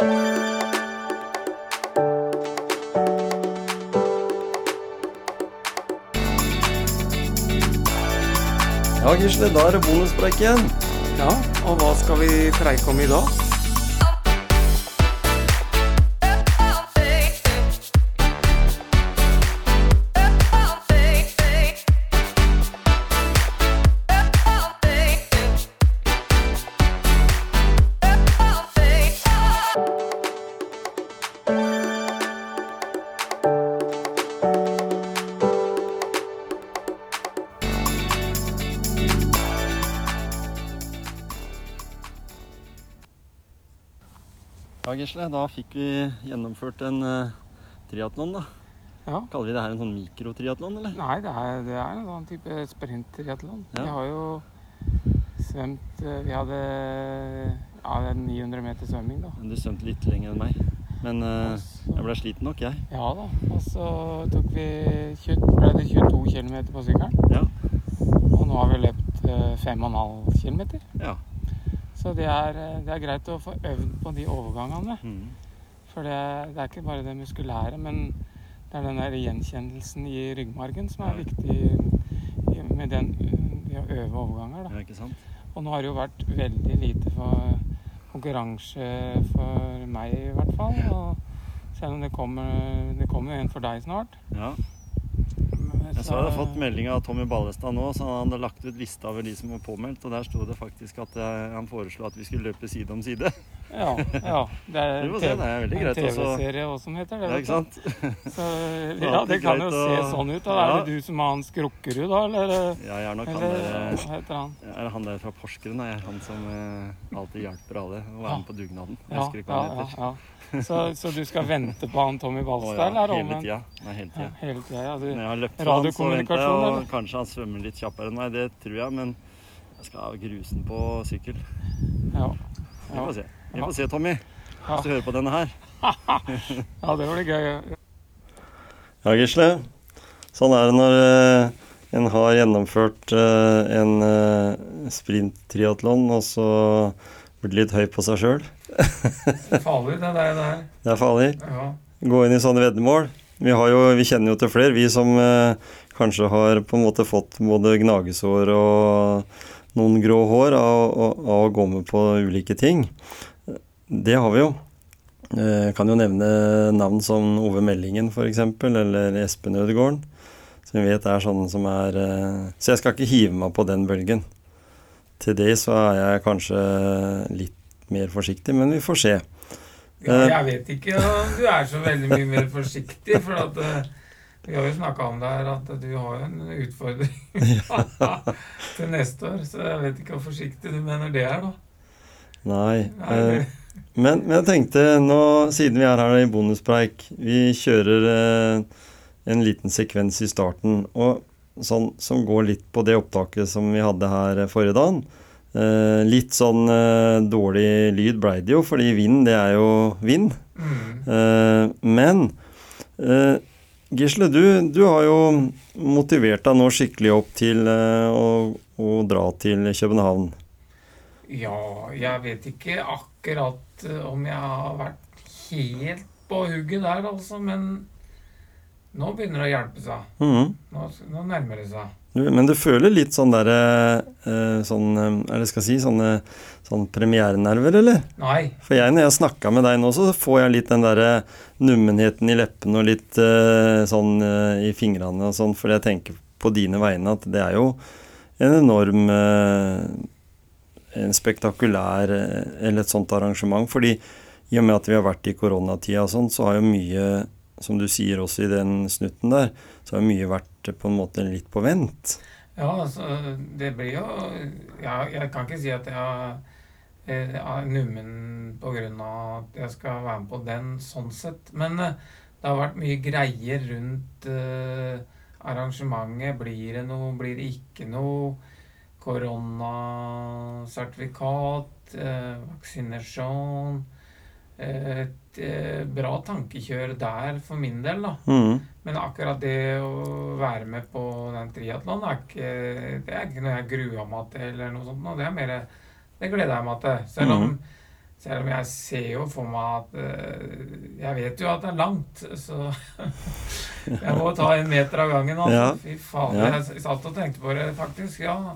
Ja, Gisle, da er det bonuspreik igjen. Ja, og hva skal vi preike om i dag? Gisle, da fikk vi gjennomført en uh, triatlon, da. Ja. Kaller vi det her en sånn mikrotriatlon, eller? Nei, det er, det er en sånn type sprint-triatlon. Ja. Vi har jo svømt eh, Vi hadde ja, er 900 meter svømming, da. Men Du svømte litt lenger enn meg. Men uh, jeg ble sliten nok, jeg. Ja da. Og så tok vi 20, ble det 22 km på sykkelen. Ja. Og nå har vi løpt uh, 5,5 km. Ja. Så det er, eh, det er greit å få øvd på de overgangene. Mm. For det, det er ikke bare det muskulære, men det er den der gjenkjennelsen i ryggmargen som er viktig med den, i å øve overganger. Da. ikke sant? Og nå har det jo vært veldig lite for konkurranse for meg, i hvert fall. Og selv om det kommer, det kommer en for deg snart. Ja. Jeg så jeg hadde fått melding av Tommy Ballestad nå, så han hadde lagt ut lista over de som var påmeldt, og der sto det faktisk at eh, han foreslo at vi skulle løpe side om side. Ja, ja. Det er en. TV-serie også som heter det. Ja, ikke sant? Så, ja, det kan jo se sånn ut. Da. Ja. Er det du som er han Skrukkerud, da? Eller, Ja, jeg er nok han der hva heter han? Er han der fra Porsgrunn? Jeg er han som eh, alltid hjelper alle å være med på dugnaden. Jeg Ja, husker ikke ja, hva han ja, heter. ja. Så, så du skal vente på han Tommy Balstad, ja, eller? hele tida. Nei, hele Ja, hele tida. Ja, du, Når jeg har løpt for han, så venter jeg, og eller? kanskje han svømmer litt kjappere enn meg. Det tror jeg, men jeg skal ha grusen på sykkel. ja. Vi får se. Vi får se, Tommy. Hvis du hører på denne her. ja, det blir gøy. Ja, Gisle. Sånn er det når eh, en har gjennomført eh, en uh, sprinttriatlon, og så blir litt høy på seg sjøl. Farlig, det der. der. Det er farlig. Ja. Gå inn i sånne veddemål. Vi, har jo, vi kjenner jo til flere, vi som eh, kanskje har på en måte fått både gnagesår og noen grå hår av, av, av å gå med på ulike ting. Det har vi jo. Jeg kan jo nevne navn som Ove Meldingen f.eks., eller Espen Ødegården. Som vi vet er sånne som er eh, Så jeg skal ikke hive meg på den bølgen. Til det så er jeg kanskje litt mer forsiktig, men vi får se. Ja, jeg vet ikke om du er så veldig mye mer forsiktig, for at eh, vi har jo snakka om det her, at du har jo en utfordring til neste år. Så jeg vet ikke hvor forsiktig du mener det er, da. Nei. Nei, eh, Men, men jeg tenkte nå, siden vi er her i bonuspreik, vi kjører eh, en liten sekvens i starten og sånn, som går litt på det opptaket som vi hadde her forrige dagen. Eh, litt sånn eh, dårlig lyd blei det jo, fordi vind, det er jo vind. mm, Eh, men eh, Gisle, du, du har jo motivert deg nå skikkelig opp til eh, å, å dra til København. Ja, jeg vet ikke akkurat eh, om jeg har vært helt på hugget der, altså, men nå begynner det å hjelpe seg. Mhm. Nå, nå nærmer det seg. Men du føler litt sånn derre eh, Sånn Eller Er det skal jeg si sånne sånn premierenerver, eller? Nei. For jeg, når jeg snakka med deg nå, så får jeg litt den derre nummenheten i leppene og litt eh, sånn eh, i fingrene og sånn, for jeg tenker på dine vegne at det er jo en enorm eh, En spektakulær eh, Eller et sånt arrangement. Fordi i og med at vi har vært i koronatida og sånn, så har jo mye som du sier også i den snutten der, så har mye vært på en måte litt på vent. Ja, altså, det blir jo ja, Jeg kan ikke si at jeg har eh, er nummen pga. at jeg skal være med på den, sånn sett. Men eh, det har vært mye greier rundt eh, arrangementet. Blir det noe, blir det ikke noe? Koronasertifikat, eh, vaksinasjon Et eh, bra tankekjør der for min del, da. Mm. Men akkurat det å være med på den triatlonen er det er ikke noe jeg gruer meg til, eller noe sånt. Det er mer Det gleder jeg meg til. Selv om, Selv om jeg ser jo for meg at eh, Jeg vet jo at det er langt, så jeg må ta en meter av gangen. Altså. Ja. Fy faen. Ja. Jeg satt og tenkte på det, faktisk. Ja.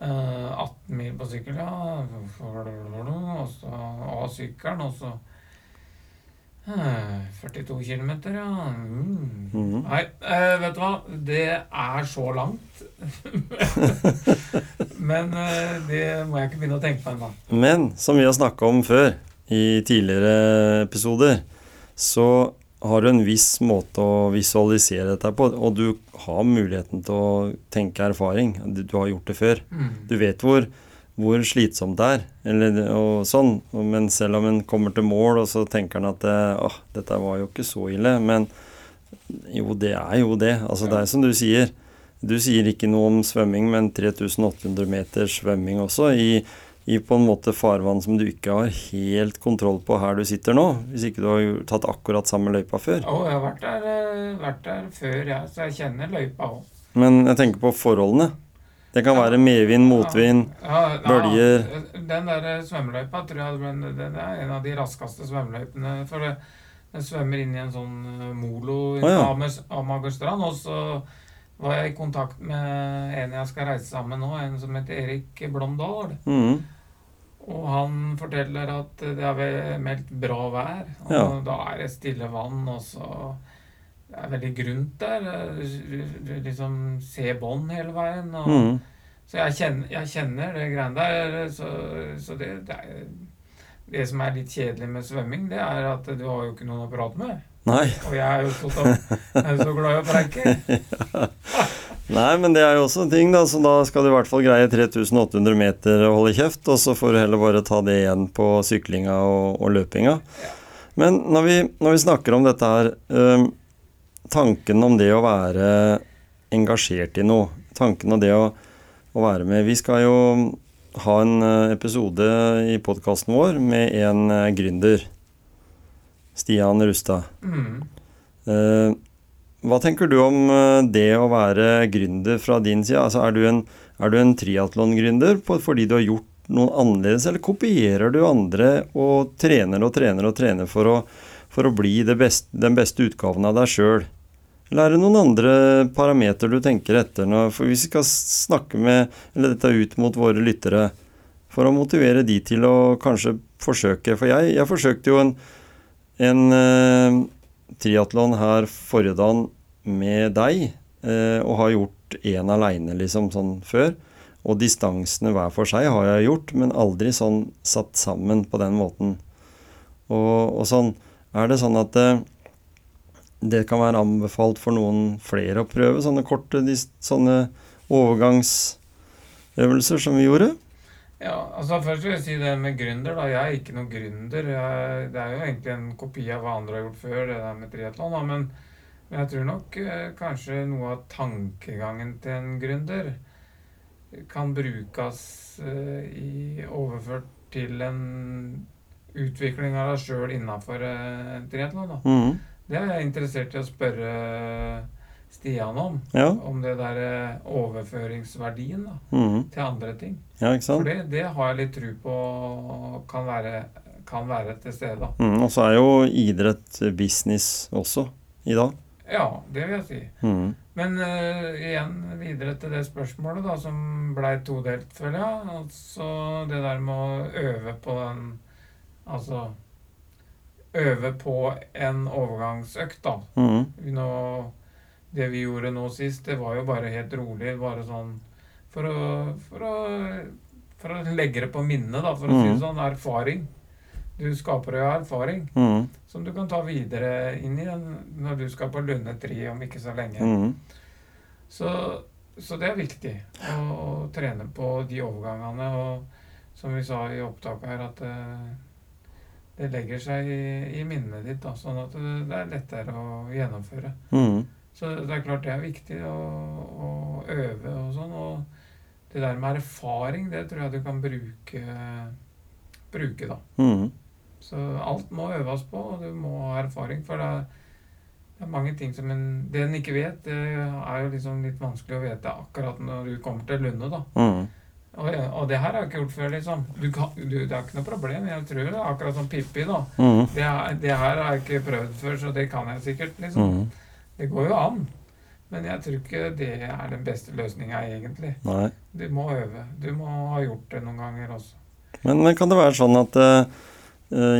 Eh, 18 mil på sykkel, ja. Og så av sykkelen, og så eh, 42 km, ja. Mm. Mhm. Nei, eh, vet du hva? Det er så langt. Men eh, det må jeg ikke begynne å tenke på ennå. Men som vi har snakka om før, i tidligere episoder, så har du en viss måte å visualisere dette på, og du har muligheten til å tenke erfaring. Du, har gjort det før. Mm. Du vet hvor, hvor slitsomt det er, eller, og sånn. Men selv om en kommer til mål, og så tenker en at det, åh, dette var jo ikke så ille. Men jo, det er jo det. Altså, det er som du sier. Du sier ikke noe om svømming, men 3800 meter svømming også, i, i på en måte farvann som du ikke har helt kontroll på her du sitter nå. Hvis ikke du har tatt akkurat samme løypa før. Å, jeg har vært der, eh, vært der før, jeg, så jeg kjenner løypa òg. Men jeg tenker på forholdene. Det kan være medvind, motvind. bølger. Den der svømmeløypa tror jeg den, er en av de raskeste svømmeløypene. For den svømmer inn i en sånn eh, molo i ja. Amers- Amagerstrand. Og så var jeg i kontakt med en jeg skal reise sammen med nå, en som heter Erik Blomdal. Mm. Og han forteller at det er meldt bra vær. Og Ja. da er det stille vann, og så Det er veldig grunt der. Du, du liksom ser bånd hele veien. Og, mm. Så jeg kjenner, jeg kjenner det greiene der. Så, så det, det, er, det som er litt kjedelig med svømming, det er at du har jo ikke noen å prate med. Nei. Og jeg er jo så, er jo så glad i å preike. Nei, men det er jo også en ting, da. Så da skal du i hvert fall greie 3800 meter og holde kjeft, og så får du heller bare ta det igjen på syklinga og, og løpinga. Men når vi, når vi snakker om dette her øhm, Tanken om det å være engasjert i noe, tanken om det å, å være med Vi skal jo ha en øh, episode i podkasten vår med en øh, gründer. Stian Rustad. Mm. Uh, hva tenker du om eh, det å være gründer fra din side? Altså, er du en, er du en triatlongründer fordi du har gjort noe annerledes, eller kopierer du andre og trener og trener og trener for å, for å bli det best, den beste utgaven av deg sjøl? Eller er det noen andre parameter du tenker etter? nå? for hvis vi skal snakke med, eller dette ut mot våre lyttere, for å motivere de til å kanskje forsøke For jeg, jeg forsøkte jo en, en eh, triatlon her forrige dagen med deg, eh, og har gjort én aleine, liksom, sånn før. Og distansene hver for seg har jeg gjort, men aldri sånn satt sammen på den måten. Og, og sånn er det sånn at eh, det kan være anbefalt for noen flere å prøve sånne korte sånne overgangsøvelser som vi gjorde. Ja, altså Først vil jeg si det med gründer. da, Jeg er ikke noen gründer. Jeg, det er jo egentlig en kopi av hva andre har gjort før, det der med triatlon. Men, men jeg tror nok eh, kanskje noe av tankegangen til en gründer kan brukes eh, i overført til en utvikling av deg sjøl innafor eh, triatlon. Mhm. Det er jeg interessert i å spørre Stian om. Ja. Om det der eh, overføringsverdien da, mm. til andre ting. ja, For det, det har jeg litt tro på kan være, kan være til stede. Mhm, Og så er jo idrett business også i dag. Ja, det vil jeg si. Mm. Men uh, igjen videre til det spørsmålet da, som blei todelt, føler jeg. Altså det der med å øve på den Altså øve på en overgangsøkt, da. Mm. Nå, det vi gjorde nå sist, det var jo bare helt rolig. Bare sånn for å, for å, for å legge det på minnet, da, for å si det sånn. Erfaring. Du skaper jo erfaring mm. som du kan ta videre inn i den når du skal på Lunde 3 om ikke så lenge. Mm. Så, så det er viktig å, å trene på de overgangene. Og som vi sa i opptaket her, at det, det legger seg i, i minnet ditt, da, sånn at det, det er lettere å gjennomføre. Mhm. Så det er klart det er viktig å, å øve og sånn. Og det der med erfaring, det tror jeg du kan bruke, bruke da. Mhm. Så alt må øves på, og du må ha erfaring. For det er, det er mange ting som en Det en ikke vet, det er jo liksom litt vanskelig å vite akkurat når du kommer til Lunde, da. Mhm. Og, og det her har jeg ikke gjort før, liksom. Du kan, du, det er ikke noe problem. Jeg tror det er akkurat som Pippi, da. Mhm. Det, det her har jeg ikke prøvd før, så det kan jeg sikkert, liksom. Mhm. Det går jo an. Men jeg tror ikke det er den beste løsninga, egentlig. Nei. Du må øve. Du må ha gjort det noen ganger også. Men, kan det være sånn at eh,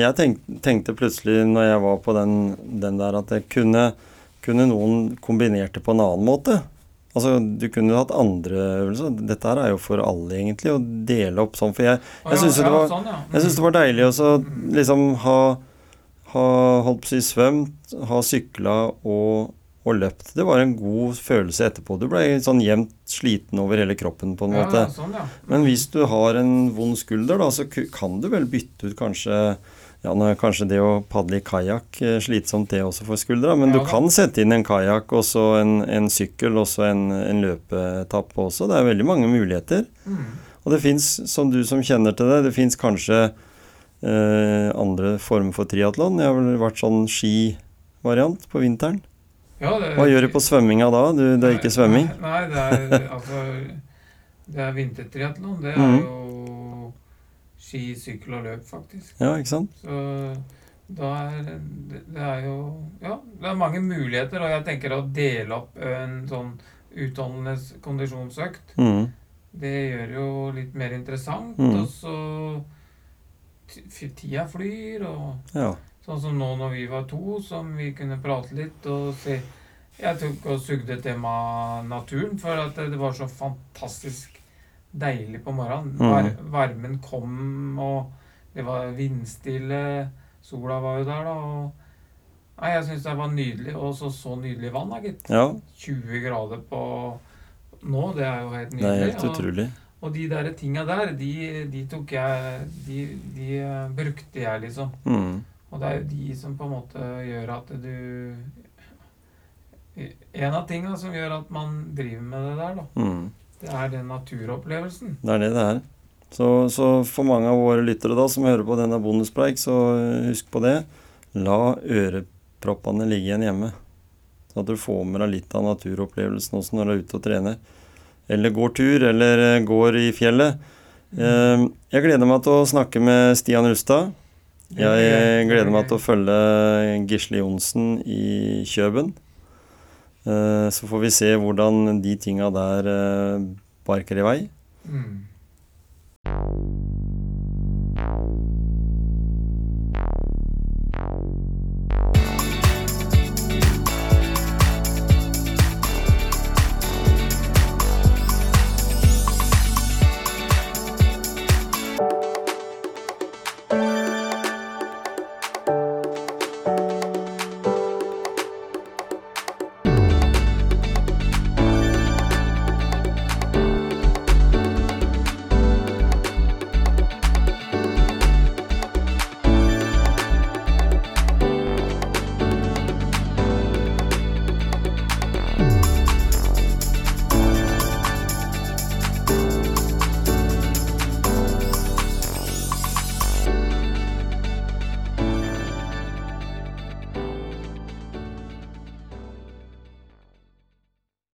Jeg tenk, tenkte plutselig når jeg var på den, den der, at jeg kunne, kunne noen kombinert det på en annen måte? Altså, Du kunne hatt andre øvelser. Dette her er jo for alle, egentlig, å dele opp sånn. For jeg, jeg, Jeg ja, synes det var- sånn, jeg syns det var deilig å så liksom ha, ha holdt på å si svømt, ha sykla og, og løpt. Det var en god følelse etterpå. Du ble sånn jevnt sliten over hele kroppen, på en ja, måte. ja, sånn, ja. Men hvis du har en vond skulder, da, så kan du vel bytte ut kanskje ja, nå er kanskje det å padle i kajakk eh, slitsomt det også for skuldra, men Ja du kan sette inn en kajakk og så en, en sykkel og så en, en løpeetappe også. Det er veldig mange muligheter. Mm. Og det fins, som du som kjenner til det, det fins kanskje eh, andre former for triatlon. Jeg har vel vært sånn skivariant på vinteren. Ja, det- Hva gjør du på svømminga da? Du, det er ikke svømming? Nei, nei, det er altså Det er vintertriatlon. Det er mm. jo ski, sykkel og løp, faktisk. Ja, ikke sant? Så da er det, det er jo Ja, det er mange muligheter, og jeg tenker å dele opp en sånn utholdende kondisjonsøkt, Mm. det gjør jo litt mer interessant. mm. Og så Tida flyr, og Ja. Sånn som nå når vi var to, som vi kunne prate litt og se Jeg tok og sugde tema naturen, for at det var så fantastisk deilig på morgenen. Mm. Var, varmen kom, og det var vindstille. Sola var jo der, da. Og Nei, jeg syns det var nydelig. Og så så nydelig vann, da, gitt. ja. 20 grader på nå, det er jo helt nydelig. Det er helt utrolig. Og, og de der tinga der, de, de tok jeg De, de eh, brukte jeg, liksom. Mhm. Og det er jo de som på en måte gjør at du En av tinga som gjør at man driver med det der, da, mm. det er den naturopplevelsen. Det er det det er. Så, så for mange av våre lyttere da som hører på denne bonuspreik, så eh, husk på det. La øreproppene ligge igjen hjemme. Så at du får med deg litt av naturopplevelsen også når du er ute og trener. Eller går tur, eller eh, går i fjellet. Mm. Jeg gleder meg til å snakke med Stian Rustad. Jeg gleder meg til å følge Gisle Johnsen i Kjøben. Eh, Så får vi se hvordan de tinga der eh, barker i vei. Mm.